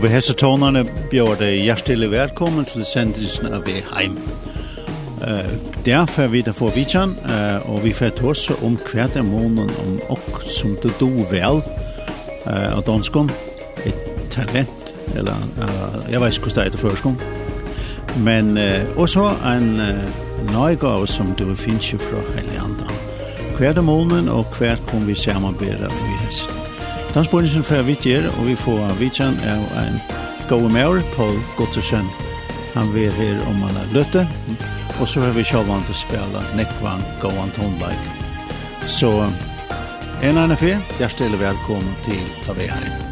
Og ved hese tonerne bjør det hjertelig velkommen til sendelsen av Veheim. Uh, derfor er vi der for Vitsjan, uh, og vi får tåse om hver er måneden om ok som det do vel uh, av danskom, et talent, eller uh, jeg vet ikke hvordan det er det. Men uh, også en uh, nøygave som du finner fra Hellandan. Hver er måneden, og hver kommer vi samarbeide i Dansbornisen fra Vittier, og vi får vitsen av en gode maur, Paul Gottersen. Han vil her om han er løtte, og så har vi sjåvan til å spela Nekvan Gåan Tonleik. Så, en annen fyr, hjertelig velkommen til Tavehering.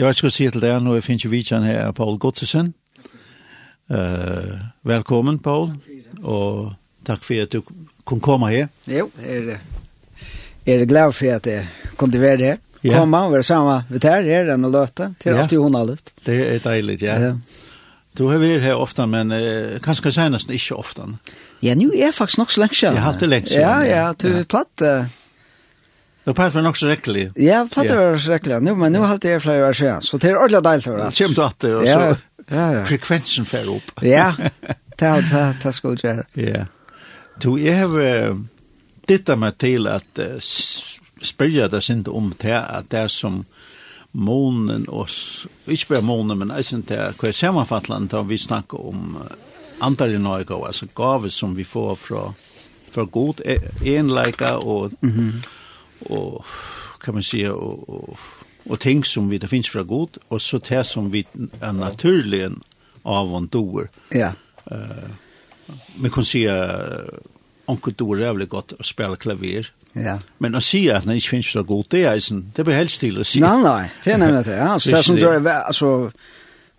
Jeg vet ikke hva å si til deg nå, finner ikke vidtjen her, Paul Godtesen. Uh, velkommen, Paul, og takk for at du kunne komme her. Jo, er, er glad for at jeg kom være her. Ja. Komme og vara sammen vid här är den å løte, till ja. alltid hun har allt. Det är deilig, ja. ja. Du har vært här ofta, men eh, kanske senest inte ofta. Ja, nu är faktiskt nok så länge sedan. Jag har haft det länge sedan. Ja, ja, du ja. platt. Uh, Då pratar nok så rekkelig. Ja, pratar vi också rekkelig. Nu, men nu har jeg flere år siden, Så det är ordentligt dejligt för oss. Kjem til at det och så ja, ja. frekvensen fer opp. ja, det er det, det skulle gjøre. Ja. Du, jeg har uh, dittet meg til at uh, spørre deg sint om det at det er som månen och ikke bare månen men jeg synes det hva er sammanfattande om vi snakker om uh, antall i Norge, altså gave som vi får fra, fra god enleika og... mm -hmm och kan man säga och, och og ting som vi det finns för god och så det som vi är naturligen av och doer. Ja. Eh uh, man kan se onkel doer är väl gott att spela klaver. Ja. Men att säga att det inte finns så god det är sen det blir helt stilla sig. Nej nej, det är nämligen det. Ja, så det som drar alltså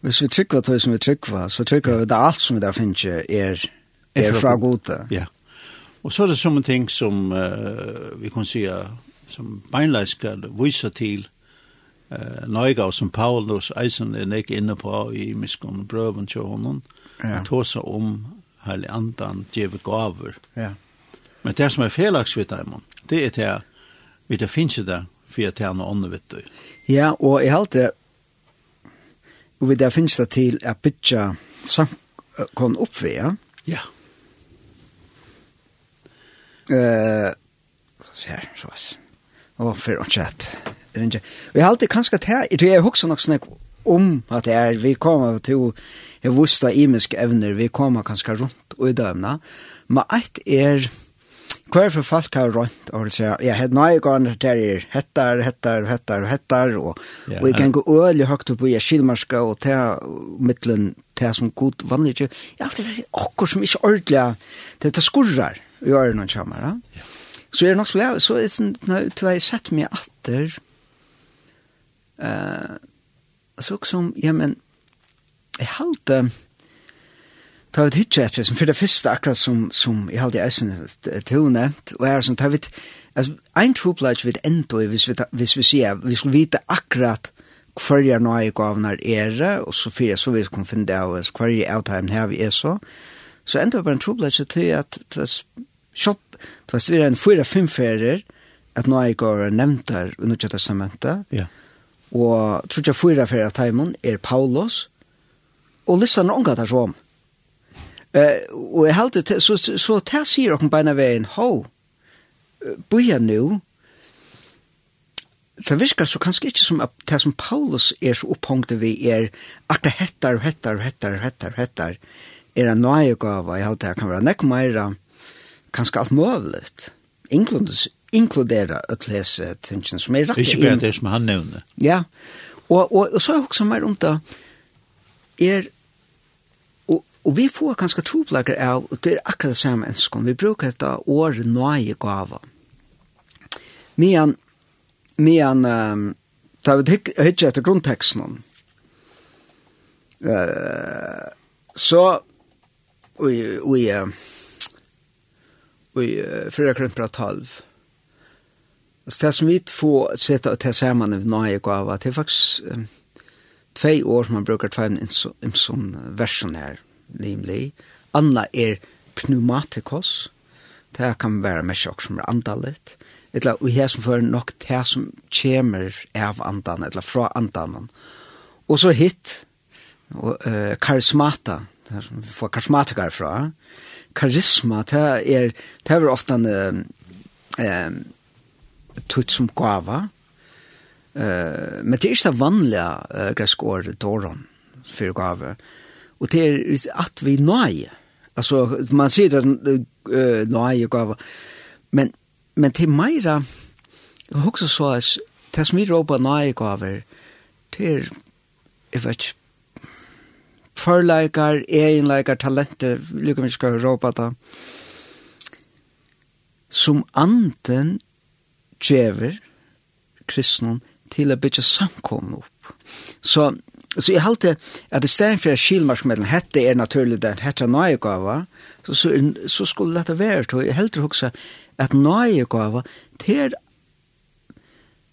Hvis vi trykker det som vi trykker, så trykker vi det alt som vi der är er, er fra gode. Ja. Og så er det som en ting som uh, vi kan si som beinleis skal vise til uh, nøyga som Paulus eisen er nek inne på i miskon brøven til honom, ja. at hos om heilig andan djeve gaver. Ja. Men det som er felaks vidt dem, det er det vi det finnes jo det for at han og ånden vidt Ja, og jeg halte og vi det finnes det til at bytja samkon oppvea. Ja. Eh, uh, så her, så vass. Og for å chat. Vi har alltid kanskje til, jeg tror jeg husker nok sånn om at det er, vi kommer til, jeg visste imiske evner, vi kommer kanskje rundt og i dømene, men et er, hver for folk har rundt, og vil si, jeg hadde nøye gående der er hettar, hettar, hettar, hettar, og, yeah. og jeg kan gå øyelig høyt opp i skilmarska, og til midtelen, til som god vanlig, jeg har alltid vært akkur som ikke ordentlig, det er skurrar i ørene kommer, ja. Yeah. Så er det nok så lave, så er det sånn, til jeg sett meg atter, uh, så som, ja, men, jeg halte, ta vi hitje etter, som for det første akkurat som, som jeg halte i eisen til nevnt, og er sånn, ta vi, altså, ein troplage vid enda, hvis vi, hvis vi sier, vi skulle vite akkurat hverja nøye gavnar er, og så fyrir så vi kunne finne det av, hverja avtalen her vi er så, så enda var bare en troplage til at, til at, Du har svirret en fyra fem ferier, at nå er går nevntar i Nødja Testamentet. Ja. Og tror jeg fyra ferier av Taimon er Paulus, og listan er unga der som. Eh, og jeg heldig, så, så, så det sier dere beina veien, ho, boja nu, så virkar så kanskje ikke som at det som Paulus er så opphångte vi er akkurat hettar, hettar, hettar, hettar, hettar, er en nøyegave, jeg heldig, det kan være nekk meira, kanskje alt mulig. Inkludera å lese tingene som er rett inn. Ikke bare det som han nevner. Ja, og, og, og så er jeg også mer om det, er, og, og vi får kanskje troplager av, og det er akkurat det samme enskånd, vi bruker dette året nøye gava. Men, men, um, da vi hittet etter grunnteksten, uh, så, og, og, uh, i fyra krympra talv. Så det som vi får sätta att ta av nøye gava, det er faktisk um, två år som man brukar ta en sån version här, nämligen. Anna er pneumatikos, det kan vara med tjock som er andalet, eller och här som för nok det som kommer av andan, eller från andan. Och så hit, och, uh, karismata, det som vi får karismatikar från, karisma, det er, det er ofte en eh, tutt som gava, eh, men det er ikke det vanlige eh, gresk år dåren for gava og det er at vi nøye altså man sier det uh, nøy gava, men, men til meira, jeg husker så, det som vi råper nøye gava det er, jeg vet ikke, förläkar, egenläkar, talenter, lika mycket ska råpa det. Som anden djever kristnen til å bytja samkomne opp. Så, så jeg halte at i stedet for skilmarsmedlen, hette er naturlig det, hette er nøyegava, så, så, så skulle dette være, til, jeg heldur også at nøyegava til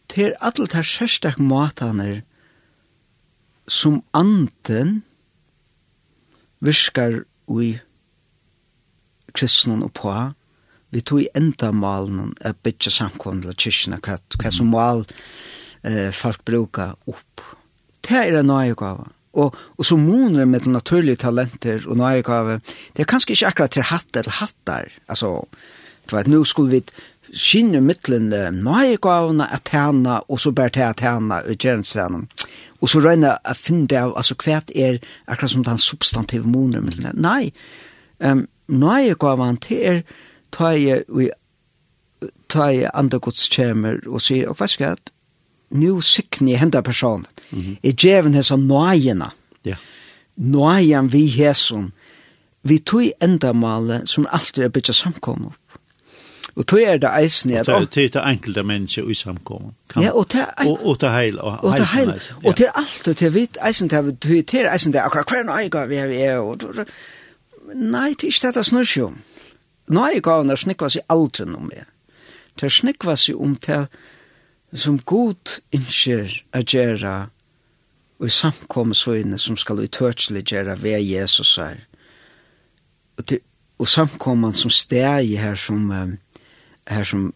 til alle de særstak mataner som anden viskar ui kristnen og på vi tog enda malen a bytja samkvandla kyrkina hva, hva som mal eh, folk bruka opp det er en nøyegave og, og så moner med naturlige talenter og nøyegave det er kanskje ikke akkurat til hatt eller hattar. Altså du vet, nu skulle vi skinner mittlen nøyegavene at hana, og så bare til at hana og gjernsene. Og så røyner a finne av, altså hva er akkurat som den substantiv moner mittlen. Nei, um, nøyegavene til er ta jeg i ta jeg andre godskjemmer og sier, og hva skal jeg, nu sikni henda person Mm -hmm. I djeven hesa nøyena. Ja. Yeah. Nøyen vi hesson Vi tog enda male som alltid er bytja samkommet. Og tog er det eisen at... Og det er det enkelte mennesker i samkommet. Ja, og det er... Og det heil, og det heil. Og det er alt, og det er vidt eisen, til. det er eisen, til akkurat hver nøyga vi er. Nei, det er ikke dette snur seg om. Nøyga er snikva seg aldri noe med. Det er snikva seg om til som god innskjer a gjerra og i samkommet så inne som skal utørselig gjerra ved Jesus her. Og, det, og samkommet som steg her som... Um, her som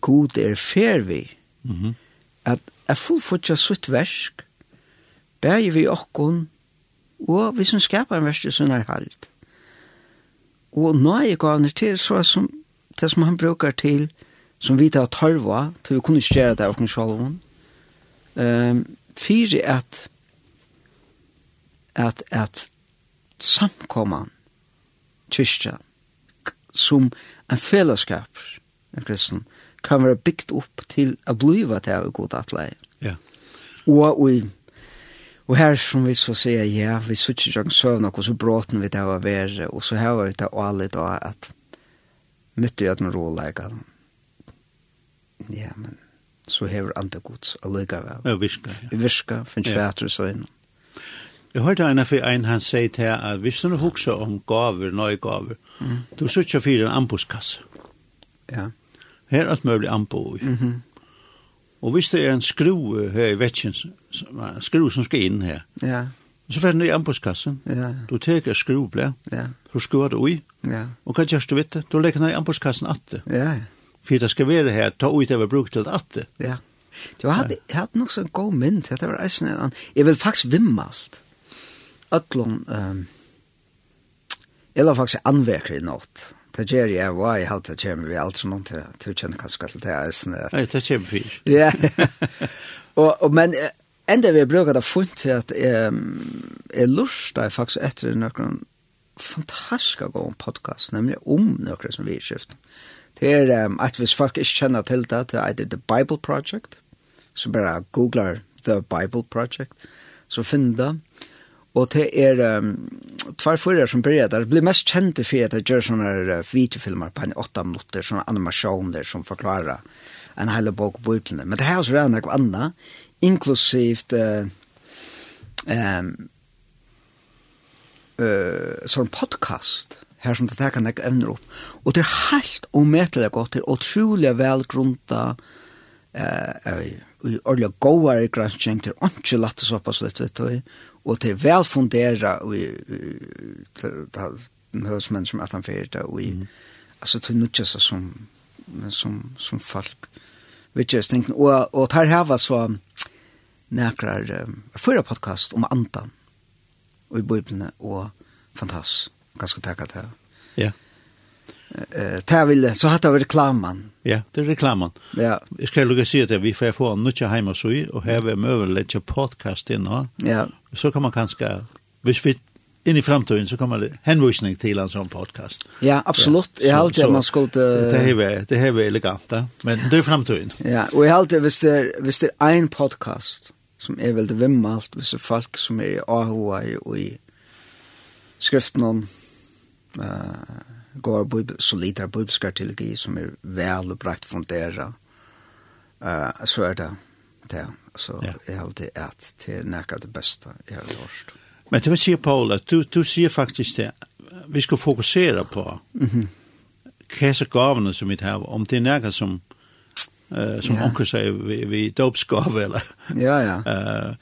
god er fer vi, mm -hmm. at er fullfutja sutt versk, bæg vi okkon, og vi som skapar en versk som er halt. Og nøye gavner til, så som, det som han brukar til, som vi tar tarva, til vi kunne skjera det av okkon sjalvon, um, fyrir at, at, at samkomman, kyrkjan, som en fellesskap, en kristen, kan være bygd opp til å blive til å god til atleie. Ja. Og, og, og her som vi så sier, ja, vi sitter ikke søvn og så bråten vi det var være, og så har vi det alle da at mytte jeg den råleika. Ja, men så hever andre gods allikevel. Ja, virka. Ja. Virka, finnes ja. fætter og så innom. Jeg hørte en av en han sier til at hvis du husker om gaver, nøye gaver, mm. du sitter for en ambuskasse. Ja. Her er alt mulig ambo i. Mm -hmm. Og hvis det er en skru her i vetjen, en skru som skal inn her, ja. så får du i ambuskassen. Ja. Du teker skru, skruble, ja. Du skruer det ui. Ja. Og hva gjør du vet det? Du legger den i ambuskassen atte. Ja. For det skal være her, ta ut det vi bruker til det. Ja. Du hadde, ja. hadde nok så en god mynd, det var eisen, jeg vil faktisk vimme alt öllum um, eller faktisk anverker i nåt. Det gjør jeg, hva jeg halte kommer vi alt sånn til, til å kjenne hva skal til eisen. Nei, det kommer vi. Ja, og, og, men enda vi bruker det funnet til at um, jeg lurste faktisk etter noen fantastiske gode podcast, nemlig om noen som vi er Det er um, at hvis folk ikke kjenner til det, det er The Bible Project, så bare googler The Bible Project, så finner det og det er um, tvær fyrir som byrja der blir mest kjente for at jeg gjør sånne videofilmer på en åtta minutter, sånne animasjoner som forklarer en hele bok på Bibelen. Men det her også redan noe annet, inklusivt uh, um, uh, sånn podcast her som det kan jeg evner opp. Og det er helt ometelig godt, det er utrolig velgrunta uh, i ordentlig gåere granskjeng til anki latte så pass litt vet du og til vel fundera og høres som at han fyrir det og i altså til nutjes som som som folk vet jeg tenker og og tar hava så nekrar um, podcast om andan og i bøyblene og fantastisk ganske takk at det ja yeah eh tar vill så har det reklamen. Ja, det är reklamen. Ja. Jag ska lugga se att vi får få en nutcha hemma så i och här vi möjlighet podcast in då. Ja. Så kan man kanske hvis vi in i framtiden så kommer det hänvisning till en sån podcast. Ja, absolut. Jag har alltid man skulle det här är det här är elegant, men det är framtiden. Ja, och jag alltid visst det visst det en podcast som är väl det vimmalt vissa folk som är i AHA och i skriften om eh uh, går bibel, solidar bibelskar teologi som er vel og brakt fundera. Uh, så er det det. Så ja. jeg heldig at til er nekka det beste jeg har hørt. Men det vil si, Paul, at du, du sier faktisk det, vi skal fokusere på mm -hmm. hva gavene som vi har, om det er nekka som uh, som ja. onker sier vi, vi dopsgave, eller? Ja, ja. Uh,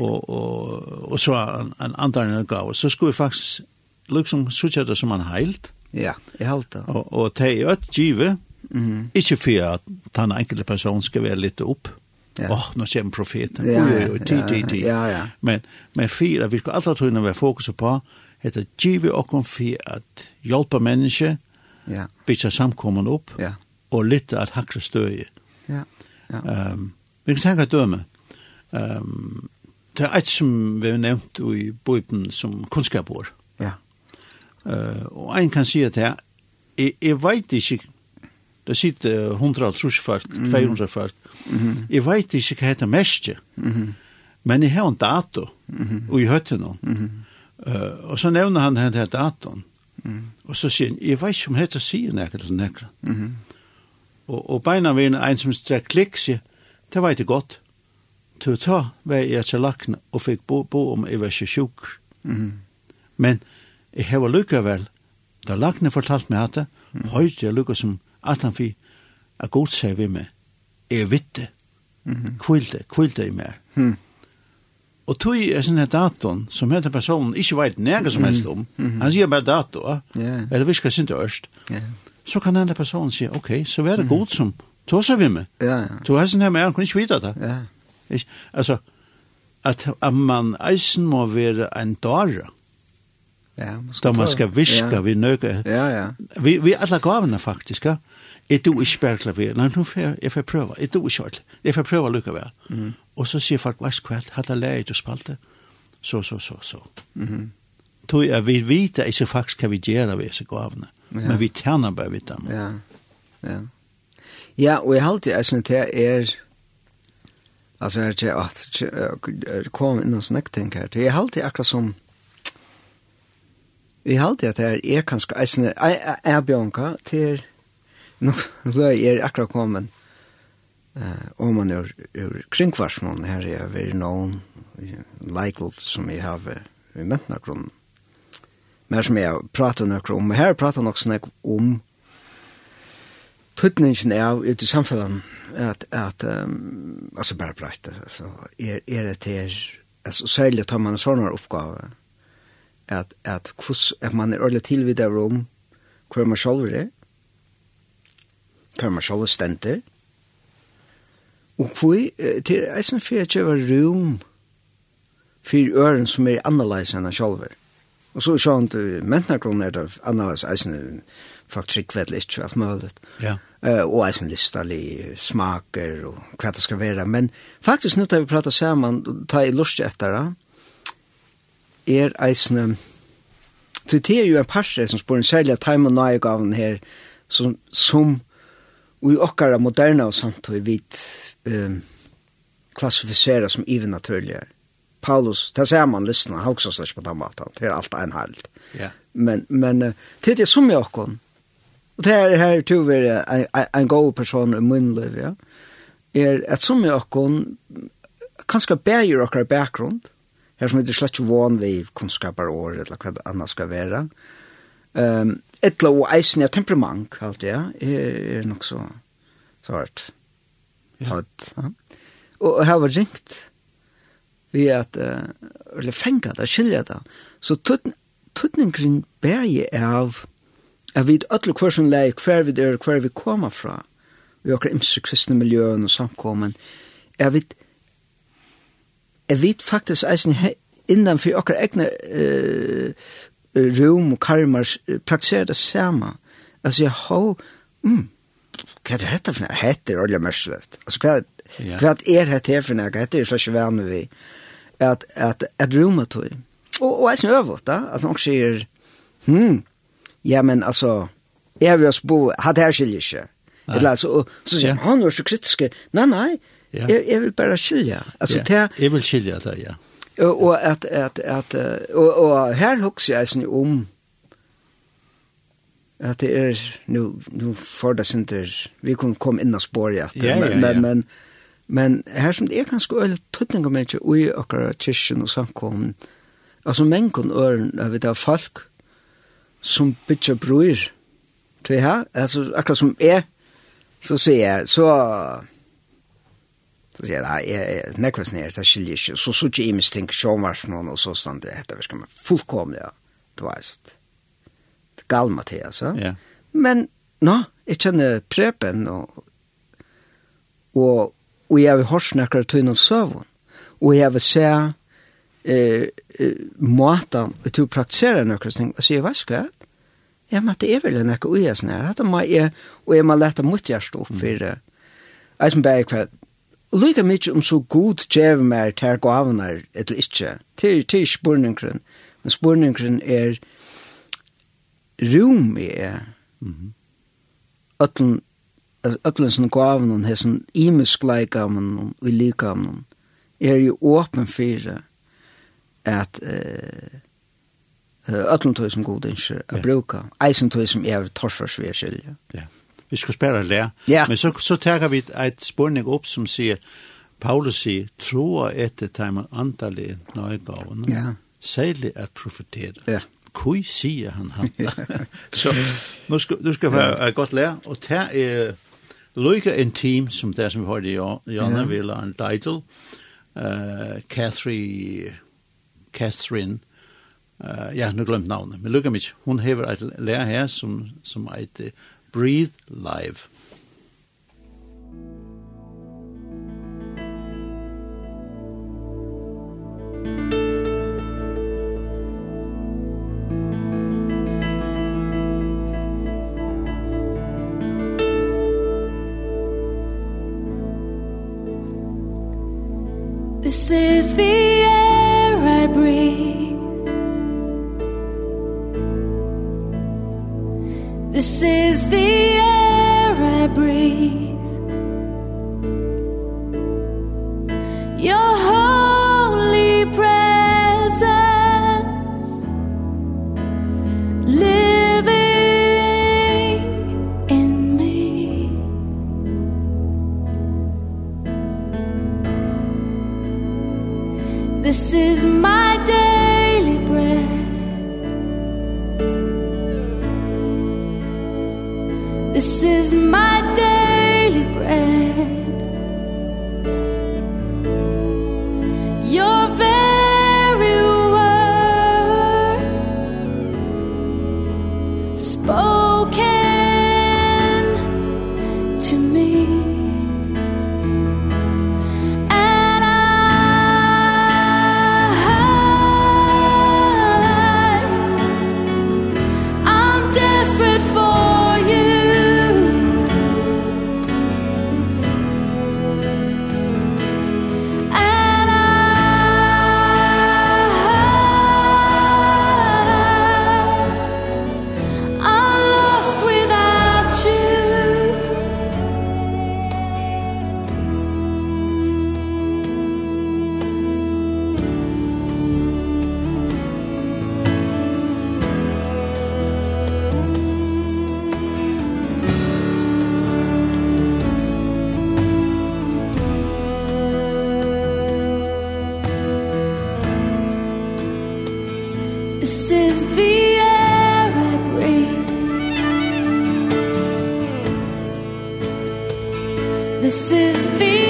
og, og, og så en, en andre gave, så skulle vi faktisk liksom sutja det som en heilt, Ja, jeg halte det. Og, og det er et givet, mm. ikke for at den enkelte person skal være litt opp. Ja. Åh, oh, nå kommer profeten. Ja, ui, ui, ti, ti, ti. Ja, ja. Men, men for at vi skal alltid tøyne være fokuset på, heter givet og åkken for at hjelpe mennesker, ja. bytte samkommen opp, ja. og litt at hakre støye. Ja, ja. Um, vi kan tenke døme. Um, det er et som vi har nevnt i bøypen som kunnskapår. Mm Uh, og ein kan si at jeg, jeg, jeg veit ikke, det sitter 100 trusfolk, 200 folk, mm -hmm. jeg veit ikke hva heter mest, mm -hmm. men jeg har en dato, mm -hmm. og jeg høyte noen. Mm -hmm. uh, og så nevner han den her datoen, mm. og så sier han, jeg veit ikke om heter sier nekker, nekker. Mm -hmm. og, og beina vi en som strekk klikk sier, det veit jeg godt, til å ta vei jeg til lakne, og fikk bo, bo om jeg var ikke sjuk. Mm -hmm. Men, jeg har lykkevel, da lagene fortalt meg at det, mm. høyt jeg lykke som at han fyr, er god seg ved meg, er vitte, det, mm. kvilte, kvilte i meg. Mm. Og tog er sånne her daton, som heter personen, ikke vet nære som helst om, mm. han sier bare dato, yeah. eller vi skal synte ørst, yeah. så kan denne personen si, ok, så vær det mm. godt som, tog seg ved meg, ja, ja. tog er sånn her med, han kunne ikke vite det. Ja. Ikke, altså, at, at man eisen må være en dara, Ja, man skal, man skal viska ja. vi nøkke. Ja, ja. Vi, vi er alla gavene faktisk, ja. Er du ikke bare vi? Nei, nu får jeg, jeg får prøve. Er du ikke ordentlig? Jeg får prøve lykke vel. Mm. Og så sier folk, hva skvært, hadde lært å spalte? Så, så, så, så. Mm -hmm. Tog jeg, vi vet ikke faktisk hva vi gjør av disse gavene. Ja. Men vi tjener bare vidt dem. Ja, ja. Ja, og jeg halte jeg synes det er, altså jeg er ikke, at kom inn og snakket her, jeg halte akkurat som, Jeg alltid at det er kanskje eisende, jeg er bjørnka til, nå er jeg akkurat kommet, eh, om man er ur kringkvarsmån, her er vi noen leiklodd som jeg har i mentna grunn. Men som jeg har prater nøkker om, her prater nok snakk om tøtningen av ut i samfunnet, at, at um, altså bare breit, altså, er, er det til, altså særlig tar man en sånn oppgave, at, at, hos, at man er ordentlig der om hver man selv er, hver man selv stender, og hvor til eisen for at jeg var rom for øren som er annerledes enn han selv er. Og så sånn at mentakronen er det annerledes eisen faktisk kveldig ikke alt mulig. Ja. Uh, og eisen listerlig smaker og hva det skal være. Men faktisk nå tar vi prater sammen, ta i lust etter det, er eisne, så det er jo en parse som spør en særlig time og nøye gaven her, som, som i okkara moderna og samtid vidt um, klassifisera som ivenaturligere. Paulus, det ser man lyssna, han också slags på den maten, det är allt en halt. Men, men det är som jag kom. Och det här, här tror vi en, en god person i min liv, ja. er att som jag kom, kanske bäger och bakgrund, her som er slett ikke vann vi kunnskaper år, eller hva det annet skal være. Um, etla og eisen er temperament, alt det, er, er nok så svart. Ja. Ja. Og her var ringt vi at, uh, eller fengt det, skilja det. Så tuttning kring berge av, at vi alle hver som leir, hver vi er, hver vi kommer fra, vi har imse kristne miljøen og samkommen, er vi, at jeg vet faktisk eisen innanfor okkar egne uh, rum og karmar praktiserer det samme. Altså, jeg har, mm, hva er dette for noe? Hette er olje mørsløst. Altså, hva, ja. hva er det her for noe? Hette er slags vanlig vi. At, at, at rummet tog. Og, og eisen øvått da. Altså, han sier, hmm, ja, men altså, jeg vil også bo, hadde her skiljer ikke. Eller altså, og så sier han, han var så kritisk. Nei, nei, Ja. Jeg, jeg vil bare skilja. Altså, ja. det, jeg vil skilja det, ja. Og, og, at, at, at, og, og her husker jeg sånn om at det er, nu, nu for det sin vi kunne komme inn og spår ja, ja, ja. men, men, men her som det er ganske øyelig tøtning om ikke ui akkurat kyrkjen og samkommen, altså men øren, jeg vet det er folk som bytja bror, til her altså akkurat som er, så sier jeg, så, skal sier, nei, jeg, nekvis nere, det skiljer ikke, så så ikke imes ting, sjånvarsmån og så sånn, det heter vi skal man fullkomlig, du veist. Det gal, Mathias, ja. Yeah. Men, nå, jeg kjenner prepen, og, og, og jeg har hørt snakker til noen søvn, og jeg vil se, eh, måten, til å praktisere noen ting, og sier, hva skal jeg? Ja, men det er vel en ekka ui, sånn her, og jeg må leta mot hjertet opp for det, Jeg som bare kvart Og lykka mykje om så god djev mer ter gavnar eller ikkje. Til, til spurningren. Men spurningren er rum i er. Mm -hmm. Ötlen, ötlen som gavnen, hessen imisk leikavnen og likavnen, er jo åpen fyrir at uh, ötlen tog som god innskjer a bruka, eisen tog som er torfarsversylja. Ja. Yeah vi skal spela det. Ja. Men så, så tar vi et spørning opp som sier, Paulus sier, troa etter man antallet nøygavene, ja. særlig er profetere. Ja. Kui sier han han. så nu skal, nu skal vi ja. godt lære, og det er lykke en team, som det som vi har i Janne ja. vil en title, uh, Catherine, Catherine, uh, ja, nu glemt navnet, men lykke mig, hun hever et lærer her, som, som et Breathe Live. This is the air I breathe This is the air I breathe. is the air I This is the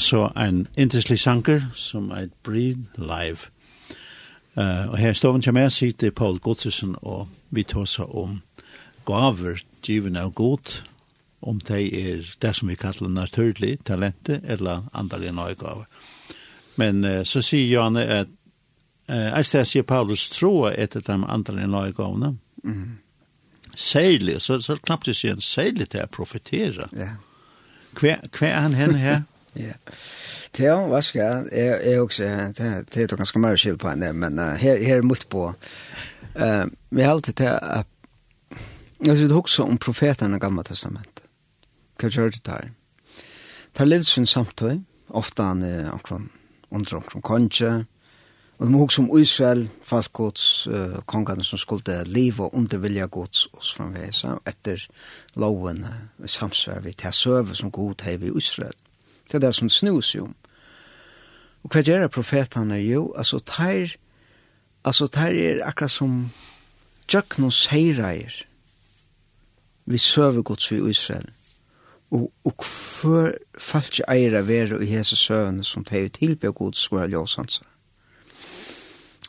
så en intenslig sanger som er Breed Live. Uh, og her står stoven til meg sitter Paul Godtesen, og vi tar tåser om gaver, givende av god, om det er det som vi kallar naturlig talentet, eller andalige nøygaver. Men uh, så sier Janne at uh, jeg stedet sier Paulus troa etter de andre andalige nøygavene, mm. særlig, så, så knappt det sier han, særlig til å profetere. Ja. Yeah. Hva er han henne her? Ja. Det er vaska. Jeg er også det det er ganske mer skill på henne, men her her mot på. Eh, vi helt til at jeg det også om profeterne i Gamle Testamentet. Hva gjør det der? Det er livet sin samtøy. Ofte han er akkurat under omkring konge. Og det må huske om Israel, falkgods, uh, kongene som skulle liv og undervilja gods og så framvisa. Etter loven uh, samsvær vi til søve som god hei i Israel. Det er det som snus jo. Og hva gjør profetene jo? Altså, tar, altså, tar er akkurat som tjøk noen seireier vi søver gods i Israel. Og, og hver ikke eier av være i hese søvende som teir tilbe gods våre ljøsanser.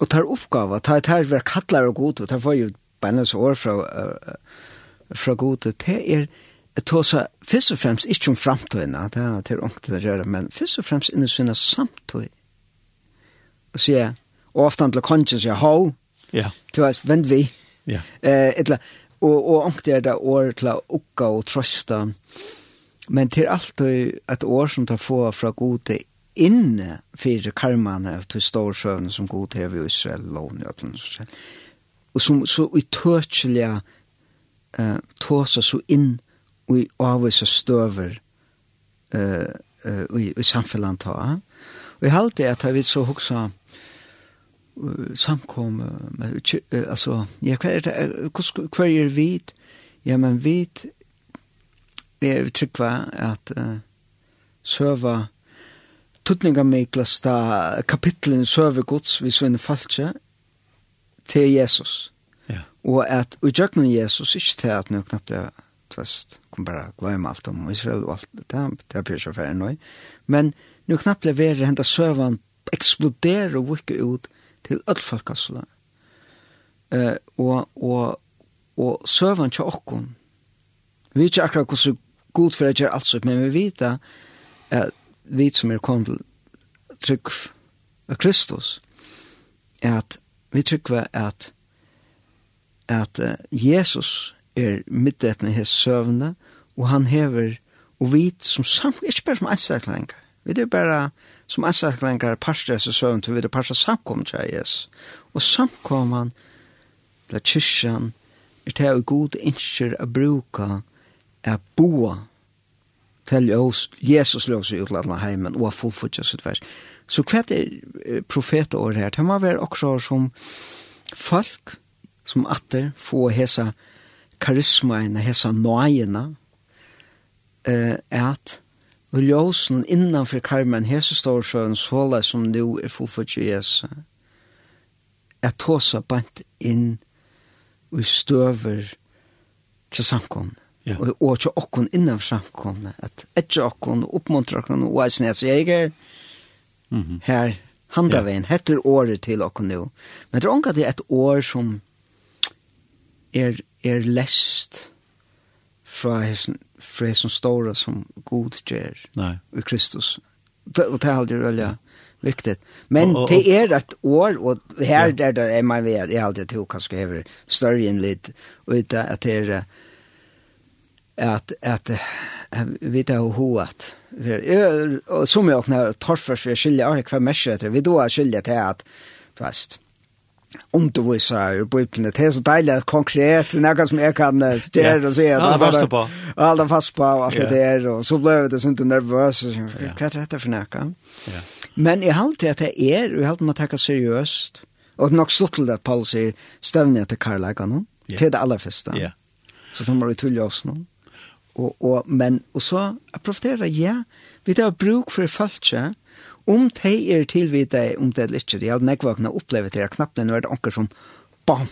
Og tar oppgave, tar tar være kattler og god, og tar for jo bennes år fra, uh, fra god, det er tåsa fyrst og fremst ikke om framtøyna, det er til ångte det gjøre, men fyrst og fremst inni sinne samtøy. Og sier, og ofte han til kongen sier, ho, ja. til hans, vend vi. Ja. Eh, etla, og, og ångte er det år til å ukka og trøsta, men til alt et år som tar få fra gode inne for karmane til storsøvn som god til i Israel, lovn i Øtland, og som så utøtselig uh, tåsa så inn i avvisa støver uh, uh, i, i samfunnet ta. Og jeg halte at jeg vil så hoksa uh, samkom, uh, uh, altså, ja, hva er det, hva er vi? Ja, men vi er tryggva at uh, søva tutninga miklasta kapitlen søve gods vi svinne falskje til Jesus. Ja. Og at i jøknen Jesus, ikke til at nu knappt tvest, kom bara glömma allt om Israel och allt det här, det här björs affären nu. Men nu knappt leverer hända sövan exploderar och vurka ut till öll folkasla. Eh, og, og, och sövan till okkon. Vi vet inte akkurat hur god för att göra allt så, men vi vet att eh, vi som är kom till trygg av Kristus är att vi trygg att at uh, Jesus er middetne hes søvne, og han hever, og vit som samt, ikke bare som ansaklengar, vi er bare som ansaklengar parster hans søvne, til vi er parster samkommet til Jesus. Og samkommet, eller kyrkjan, er til å god innskjer å bruka, er boa, til oss, Jesus løs i utlandet heimen, og har fullfutja sitt vers. Så hva er profetår her? Det må være også som folk, som atter få hesa karismaene, hesa nøyene, eh, at og ljósen innanfor karmen hese står søren såla som nu er fullført i Jesu, er tåsa bant inn og støver til samkomne. Ja. Og, og til okkon innanfor samkomne, at etter okkon, oppmuntra okkon, og eisen jeg sier, jeg her, handavein, ja. heter året til okkon nu. Men det er omgat det et år som er, er lest fra hessen, fra hessen stora som god gjør i Kristus. Og det er aldri veldig viktigt. Men og, og, det är et år och här ja. der det är man vet jag alltid tog kanske över större än lite och inte att det är att att vi tar och hoat och som jag när torfar för skilja och kvar mesh det vi då skilja till att fast undervisar på utlandet. Det är så dejligt konkret, något som jag kan göra och se. Alla fast på. Alla fast på och allt det där. Och så blev det så inte nervös. Vad är detta för något? Men jag har alltid att det är, jag har alltid att ta seriöst. Och nog stått till det att Paul säger, stävning till karlagarna. Till det allra första. Så tar man det till oss någon. Och, och, men, och så, jag profiterar, ja, vi tar bruk för falska, om de er tilvite om det eller ikke, de hadde nekvåkene opplevet det, knapt nå er det anker som bam!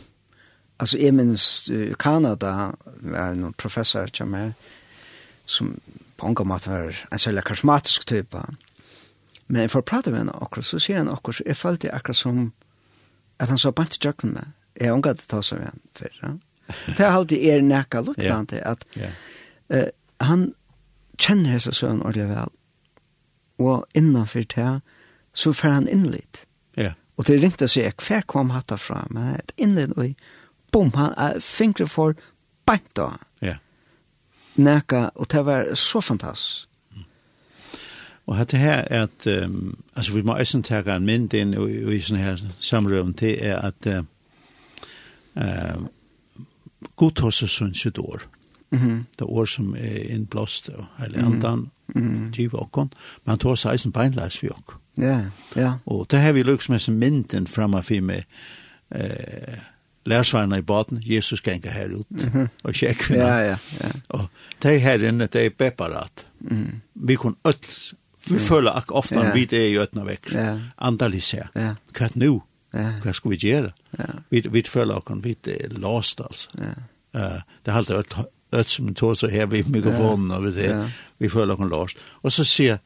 Altså, jeg minnes uh, Kanada, er noen professor som er, som på anker måte var en særlig karismatisk type. Men jeg får prate med henne akkurat, så sier han akkurat, så jeg følte akkurat som at han så bant i jøkken med. Jeg har ungat ta seg med han før, ja. Det er alltid er nekka lukta han til at uh, han kjenner hese søvn ordentlig vel, og innanfor det, så får han inn litt. Ja. Og det ringte seg, hver kom hatt fra, men et innlitt, og bom, han er fingre for beint da. Ja. Næka, og det var så fantastisk. Og hatt det her er at, um, altså vi må eisen tega en mynd inn i, i sånne her samrøven til er at uh, uh, god hos oss synes et år. Mm -hmm. Det år som er innblåst og heilig andan, mm -hmm mm. okkon, men han tog seg eisen beinleis for okk. Ja, ja. Og det har vi lukks med som mynden framme for meg, eh, lærsvarna i baden, Jesus gengar her ut og kjekk. Ja, ja, ja. Og det her inne, det er beparat. Mm. Vi kun öll, vi mm. føler ak ofta yeah. vi det er i ötna vekk, yeah. andalisera. Ja. Hva er nu? Ja. Hva skal vi gjøre? Ja. Vi, vi føler ak vi det er lost, altså. Ja. Uh, det er alltid öll öts som tog så här vid mikrofonen och det. Ja. Vi följer hon Lars. Och så ser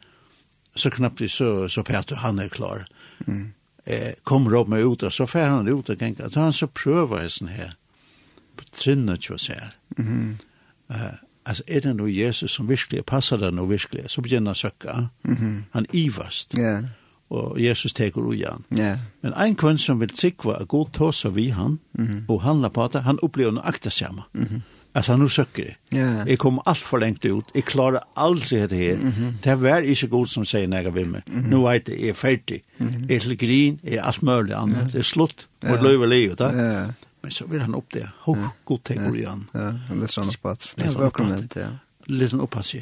så knappt vi så så Peter han är klar. Mm. Eh kommer upp med ut och så fär han ut och tänker att han så prövar sen här. På trinnet så här. Mhm. Eh alltså är det nu Jesus som verkligen passar den och verkligen så börjar han söka. Mhm. Han ivast. Ja. Yeah. Och Jesus tar ur igen. Ja. Yeah. Men en kvinna som vill sikva att gå tossa vi han mm och handla på att han upplever en akta samma. Mm Altså, nu søkker jeg. Ja. Jeg kom alt for lengt ut. Jeg klarer aldri det her. Mm -hmm. Det var ikke god som sier når jeg vil meg. Mm -hmm. Nå vet jeg, jeg er ferdig. Mm -hmm. Jeg er til grin, jeg er alt mulig annet. Yeah. Det er slutt, og yeah. løver livet. da. Ja. Men så vil han opp det. Hå, yeah. god tenker igjen. Ja, han lyser han opp at. Lyser han opp at. Lyser han opp at.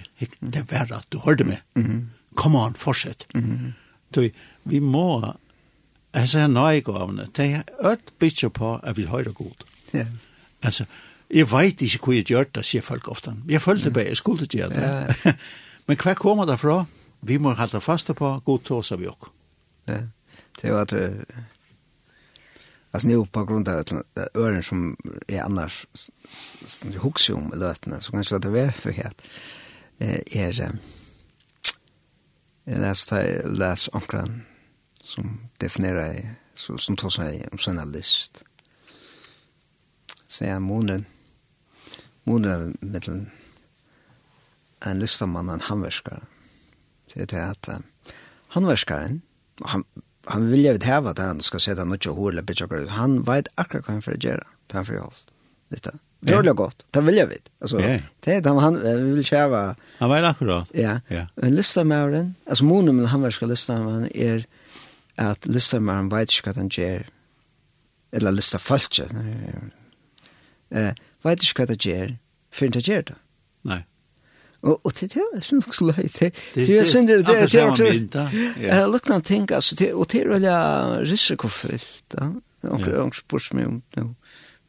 Det var at du hørte meg. Mm -hmm. Kom on, fortsett. Mm -hmm. Du, vi må, altså, nøye gavene, det er ødt bytje på at vi hører god. Ja. Altså, Jeg vet ikke hva jeg gjør det, sier folk ofte. Jeg følte bare, jeg skulle gjøre det. Men hva kommer det fra? Vi må holde fast på, god tås av jokk. Ja, det er jo at Alltså nu på grund av att ören som är annars som hooks ju om lötna så kanske det är för helt eh är eh läs läs omkring som definierar så som tar sig om såna list. Så är månen moderne med en listamann og en handverskare. Så det er at uh, handverskaren, han, han vilja vidt heva det han skal sette noe hår eller bitch akkurat, han vet akkurat hva han får gjøre, det han får gjøre. Litt Det är gott. Det vill jag vet. Alltså yeah. det är han, han vill köra. Han var akkurat. Ja. ja. En lista med den. Alltså månen med han ska lista med han är att lista med han vet ska den ger. Eller lista falskt. Eh vet ikke hva det gjør, før det gjør det. Nei. Og, og det er sånn så løy til. Det er synder, det er det. Det er sånn det lukket noen ting, altså, og det er veldig risikofyllt. da. Og det er også spørs meg om det.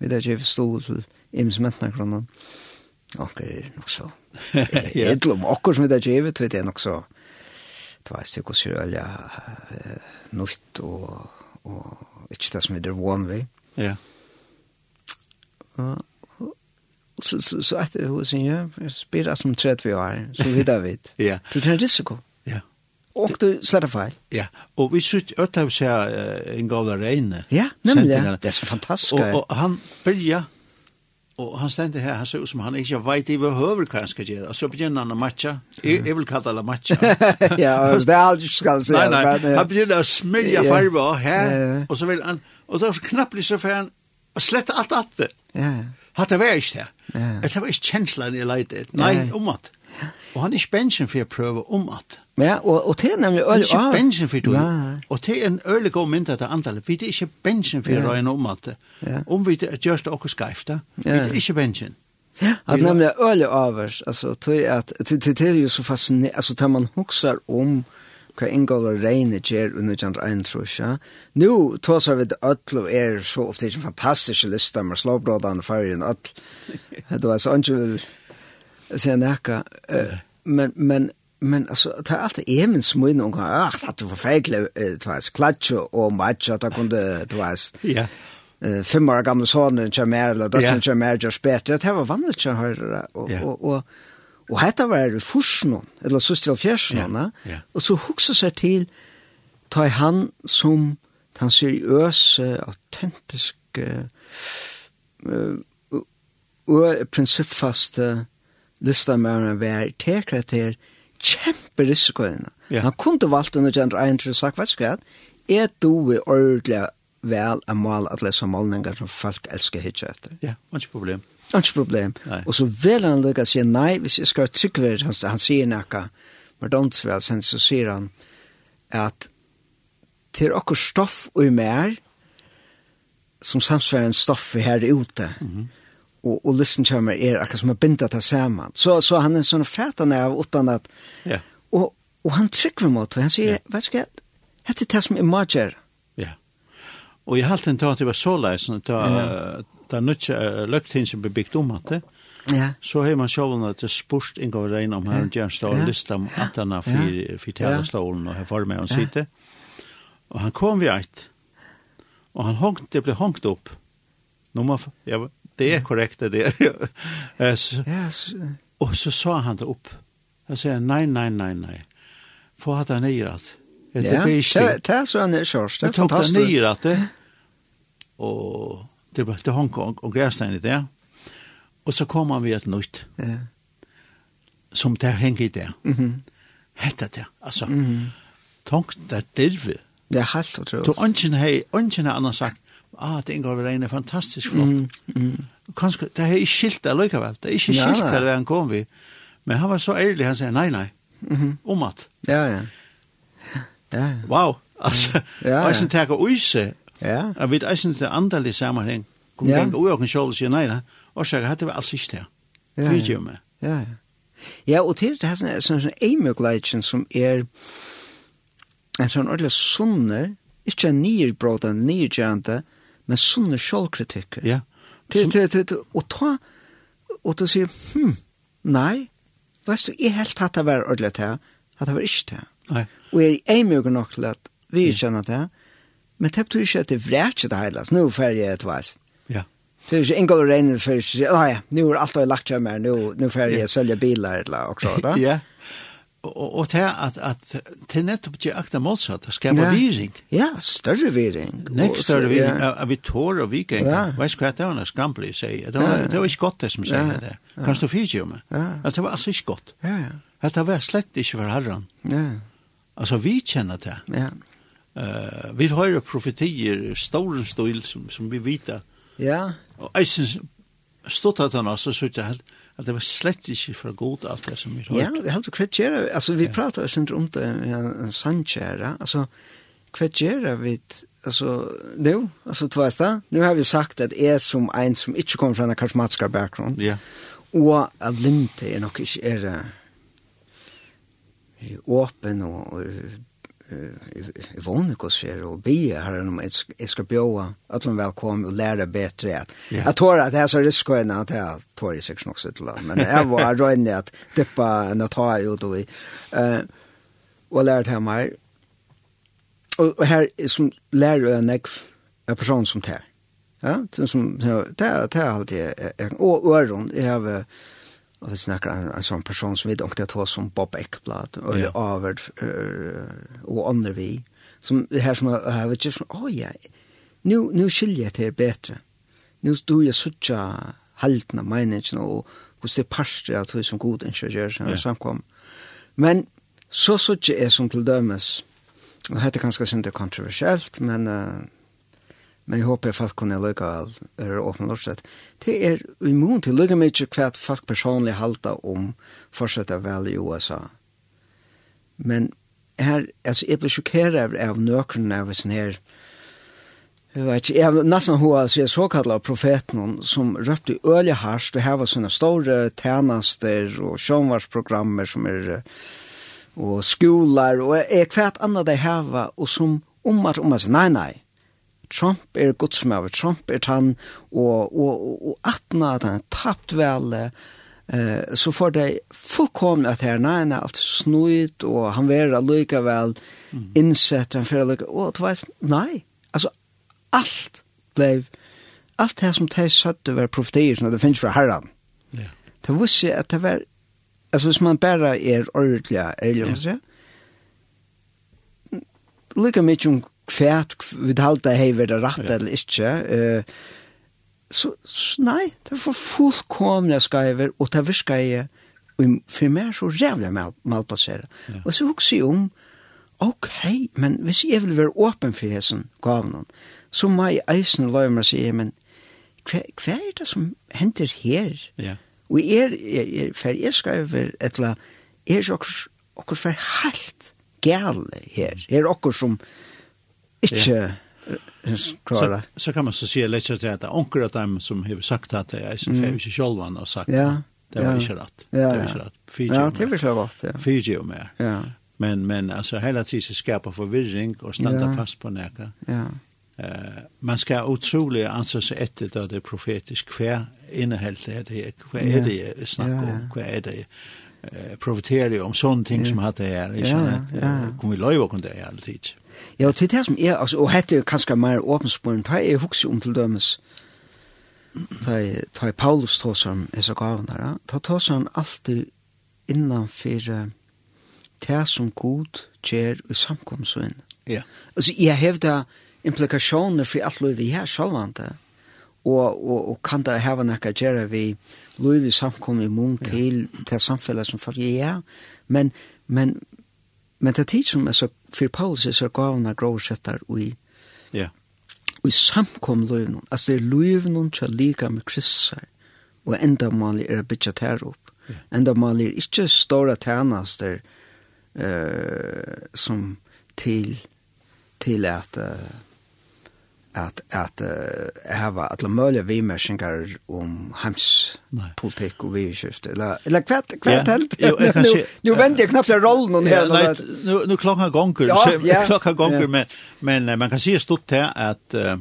Vi der gjør jeg forstod til imensmentene kronen. Og det er nok så. Jeg tror om akkur som vi der vet ikke, det er nok så. Det var ikke så veldig nytt, og, og ikke det som vi der vann vi. Ja. Og så så så att hur sen jag spelar som 30 år så vidare vet. Ja. Du tar risiko. Ja. Och du slår fel. Ja. Och vi såg att jag ser en gåva regne. Ja, nämligen. Det är så fantastiskt. Och, och han börjar og han stendte her, han ser ut som han ikke veit i hva høver hva han skal gjøre, og så begynner han å matcha, jeg, jeg vil kalla det matcha. ja, det er alt du skal si. Nei, nei, han begynner å smilja farve farva her, Ja. og så vil han, og så knapplig så fer han, og slette alt alt det. Ja, ja. Hatt det var ikke det. Ja. Det var ikke kjenslen jeg leide etter. Nei, om at. Og han er ikke bensjen for å prøve om at. Ja, og, og det er nemlig øl. Han er ikke bensjen for det. Ja. Og det er en øyelig god mynd av det antallet. Vi er ikke bensjen for å røyne om at. Ja. Om vi gjør det også skreft, vi er ikke bensjen. Ja, at nemlig øl avers, altså, det er jo så fascinerende, altså, tar man hokser om, um, hva Ingolvar Reine gjør under kjent ein trusja. Nå tåsar vi det ødel og er så ofte ikke fantastiske lister med slåbrådene for en ødel. Det var sånn ikke vil si nekka. Men, men, men altså, det er alltid evig smøyne og unga, ah, det var forferdelig, det var klatsjo og matja, det kunne, det var ja. fem år gamle sonen kommer, eller døtten kommer, gjør spet, det var vanlig å høre, og, og, og, og Og hetta var det forsnon, eller søster av fjersnon, ja, yeah. og så huksa seg til ta i han som den seriøse, autentiske, uh, og prinsippfaste listamæren var tekra til kjempe risikoene. Yeah. Han kunne valgt under gender en til å sagt, vet du hva, Er du i ordentlig vel å male at lese målninger som folk elsker hitje etter? Ja, yeah, ikke problem. Ikke problem. Nei. Og så vil han lukke og si, nei, hvis jeg skal trykke han, han sier noe, men det sen så sier han at til okkur stoff og mer, som samsvarer en stoff vi her ute, mm -hmm. og, og listen til meg er akkurat som er bindet til sammen. Så, så han er sånn fætan av utan at, ja. og, og han trykker mot, og han sier, yeah. vet du hva, hette det som er mager. Ja. Og jeg halte en tag til å være så det er nødt til løgting som blir bygd om at det, Ja. Så har man sjålene at det spørst en gang regn om her, og gjerne stå og liste om at han har fyrt hele stålen, og her var med han sitte. Og han kom vi eit, og han hongt, det ble hongt opp. Nå må, ja, det er korrekt det der. er. og så sa han det opp. Han sier, nei, nei, nei, nei. Få hatt han nyer at. Det er ikke. Det er så han er kjørst, det er fantastisk. Det tok han nyer at det, og det ble til Hongkong og Græstein i det. Og så kom han ved et nytt. Ja. Som det henger i det. Mm -hmm. Hette det, altså. Mm -hmm. Tank det dirve. Det er helt utrolig. Du ønsken hei, ønsken har annars sagt, ah, det inngår vi regner fantastisk flott. Mm, mm. Kanskje, det er ikke skilt det likevel. Det er ikke ja, skilt der ja, han kom vi. Men han var så ærlig, han sier, nei, nei, mm -hmm. om at. Ja, ja. Ja, ja. Wow, altså, ja, ja. og jeg synes det er å Ja. Jeg vet ikke det andre sammenheng. Kom ja. gang, og jeg kan selv si nei, og så hadde vi alls ikke det. Ja, ja. Ja, ja. Ja, og til det er sånn, sånn, sånn eimøkleitjen som er en sånn ordentlig sunner, ikke en nyrbrådende, nyrgjørende, men sunner sjålkritikker. Ja. Til, til, til, og ta, og du sier, hm, nei, Vet du, jeg helt hatt det var ordentlig til, at det var ikke til. Nei. Og jeg er eimøk nok til at vi kjenner det, Men det betyr ikke at det vrætje det hele, nå er ferdig et veis. Ja. Det er ikke en gang regnet for å si, nei, nå er alt jeg lagt hjemme, nå, nå er ferdig jeg selger biler, eller også, da. ja. Og, og til at, at til nettopp ikke akta motsatt, det skaper viring. Ja, større viring. Nek større viring, ja. av vi tår og viking. Ja. Veis hva det var når skrampelig sier, det var, det var ikke godt det som sier det. Kanst du fyrt jo meg? Ja. Det var altså ikke godt. Ja, ja. Det var slett ikke for herren. Ja. Altså, vi kjenner det. Ja. Uh, vi har profetier, stor stil som, som vi vet. Ja. Og jeg synes, stått at han også, så att at det var slett ikke for god alt det som vi har. Ja, vi har alltid kvett Alltså altså vi pratar sen sin om det, en sannkjære, altså kvett vi, altså, nu, altså tværs da, nu har vi sagt at jeg som en som ikke kommer fra en karismatiska background. ja. og at linte er nok ikke er åpen og, og i vånne her og bia her om jeg skal bjåa at man velkommen og lære bedre at jeg tror at det er så riskøyne at jeg tror jeg sikkert nok sitt til men jeg var røyne at dippa enn å ta i ut og i og lære til meg og og her som lærer en ek en person som tar ja som det er alltid og øron jeg har Og vi snakker en, en sånn person som vi ikke tar som Bob Ekblad, og ja. Averd, og andre vi, som det her som har vært kjøpt, å ja, nu, nu skiljer jeg til bedre. Nu du jeg suttja halten av meningen, og hos det parster at hun som god ingeniør som ja. samkom. Men så suttja jeg som til dømes, og dette er ganske sint kontroversielt, men uh, men jeg håper folk kunne lykke av er åpne nordsett. Det er immun til lykke mye hva folk personlig halter om fortsette vel i USA. Men her, altså, jeg blir sjokkeret av nøkren av sånn her, jeg vet ikke, jeg nesten hva altså, jeg såkallet profeten som røpte øye harst, og her var sånne store tjenester og sjånvarsprogrammer som er, og skolar, og er kvært annet de hava og som om at, om at, nei, nei, Trump er godsmaver, Trump er tann, og, og, og atna at han er tapt vel, eh, så får de fullkomne at her, nei, han er alt snuit, og han vil allikevel innsett, han vil allikevel, og du vet, nei, altså, alt ble, alt det som de søtte var profetier, som det finnes fra herran. Ja. Det visste at det var, altså hvis man bare er ordentlig, ærlig, ja. lika mykje om kvært vi halda hever det rett eller ikke. Eh så, så nei, det var fullkomne skaiver, og det virka jeg for meg så rævlig mal, malplassere. Ja. Og så hukse jeg om, ok, men hvis jeg vil være åpen for hessen gavnen, så må jeg eisen løy meg si, men hva, hva er det som hender her? Ja. Og er, er, er for jeg skaiver et eller annet, er jo okkur, okkur for helt gale her. Er okkur som, Ikke klara. Så, så kan man så si litt til at onker av dem som har sagt att det är sin mm. fävish självan och sagt ja, det var ikke rätt. Ja, det var ikke rätt. Fiji. Ja, det var så rätt. Ja. Fiji mer. Ja. Men men alltså hela tiden skapa förvirring och stanna ja. fast på näka. Ja. Eh man ska otroligt anse sig ett av det profetiskt kvar innehållet det är kvar är det ja. om kvar är det eh, profitera om sånne ting som hatt det her. Ikke? Ja, ja. Kom vi løyve kunne det her tid. Ja, og til det som er, altså, og hette er kanskje mer åpenspåren, ta er hukse om til dømes, ta er, ta er Paulus tåsar om hessa gaven der, ta tåsar han alltid innanfor det som god gjør i samkomstøyen. Ja. Altså, jeg hevda implikasjoner for alt lov vi her, sjålvande, og, og, og kan det hava nekka gjerra vi loiv i samkommet mun til, til samfellet som fyrir ja, men, men, men det er tid som altså, for Paulus er så gavna grovsettar ui, ja. ui samkom loivnum, altså det er loivnum til lika med kristssar, og enda mali er bytja tær opp, ja. enda mali er ikkje stora eh uh, som til, til at uh, at at uh, hava alla möjliga vimersingar om hems politik och viskift eller eller kvätt kvätt helt jo jag kan se nu vänder jag knappt rollen och her. nej nu nu klockan gånger ja, ja. klockan gånger men men man kan se stort här att uh,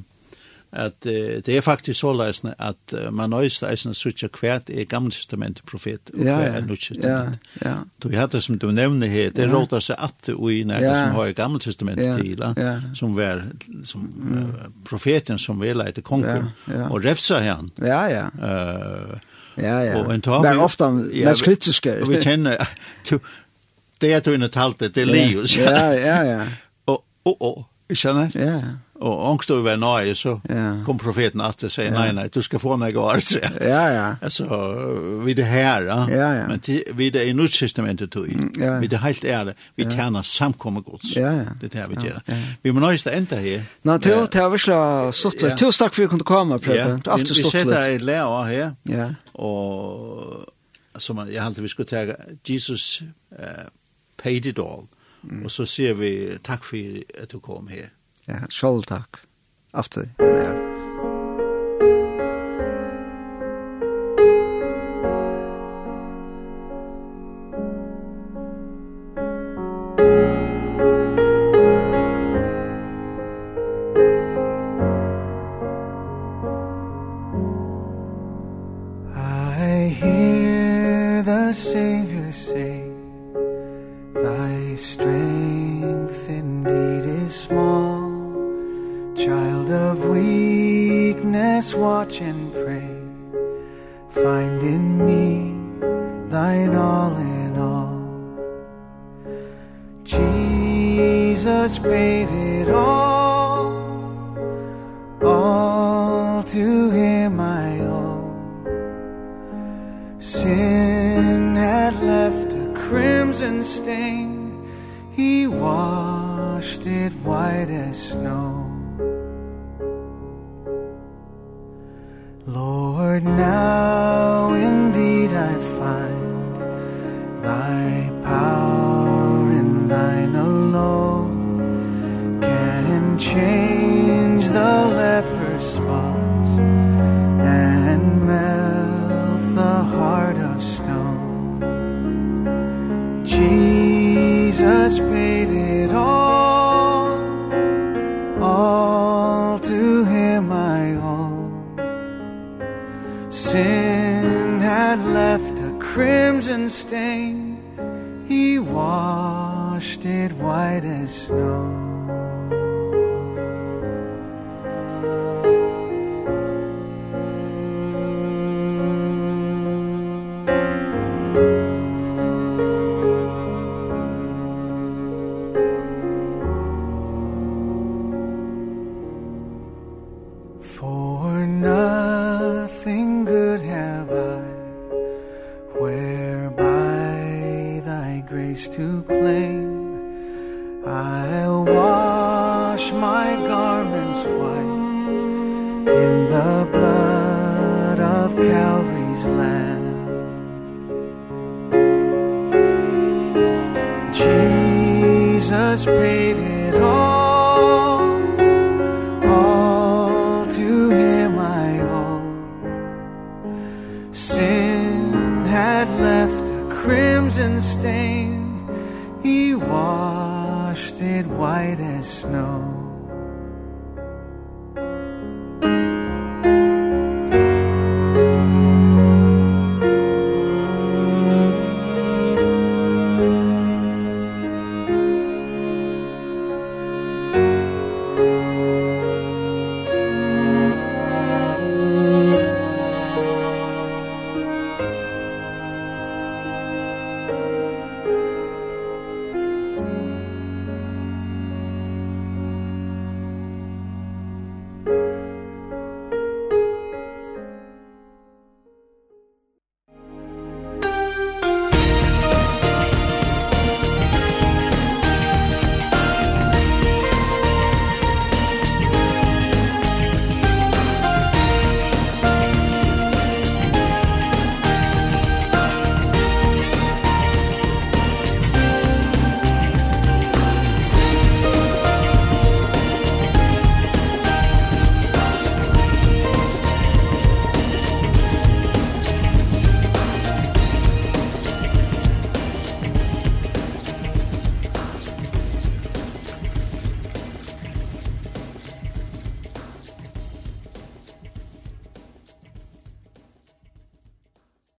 at uh, det er faktisk så løsende at uh, man nøyeste eisende suttje hvert er gamle testamentet profet og ja, hver er nødt testament. Ja, ja. Du har det som du nevner her, det ja. råder seg at du i när ja. som har i gamle testamentet ja, til, ja. som var som, uh, profeten som var leite konger ja, ja. og refsa han. Ja, ja. Uh, ja, ja. Og en tag... Det er ofte ja, mest kritiske. Vi kjenner... Du, det er du inne talte, det er Leos. Ja, ja, ja. Og, og, og, skjønner? Ja, ja. og angst over över nej så yeah. kom profeten at og sier, yeah. nei, nei, du skal få mig år så. Ja ja. Altså, vi det her, ja. ja, ja. Men til, vi det i nytt tog, då. Mm, ja. Vi det helt er det vi ja. tjänar samkomma gods. Ja, ja. Det er det vi gör. Ja, ja. Vi måste nästa enda her. Nå til å ta slå stått Ja. Tusen tack för att du kunde komma prata. Ja. Vi vi sitter i lærer her, Ja. og som jeg halte vi skulle ta Jesus uh, paid it all. Mm. og så sier vi takk for at du kom här. Ja, sjål takk. Aftur, den er and stain. He washed it white as snow.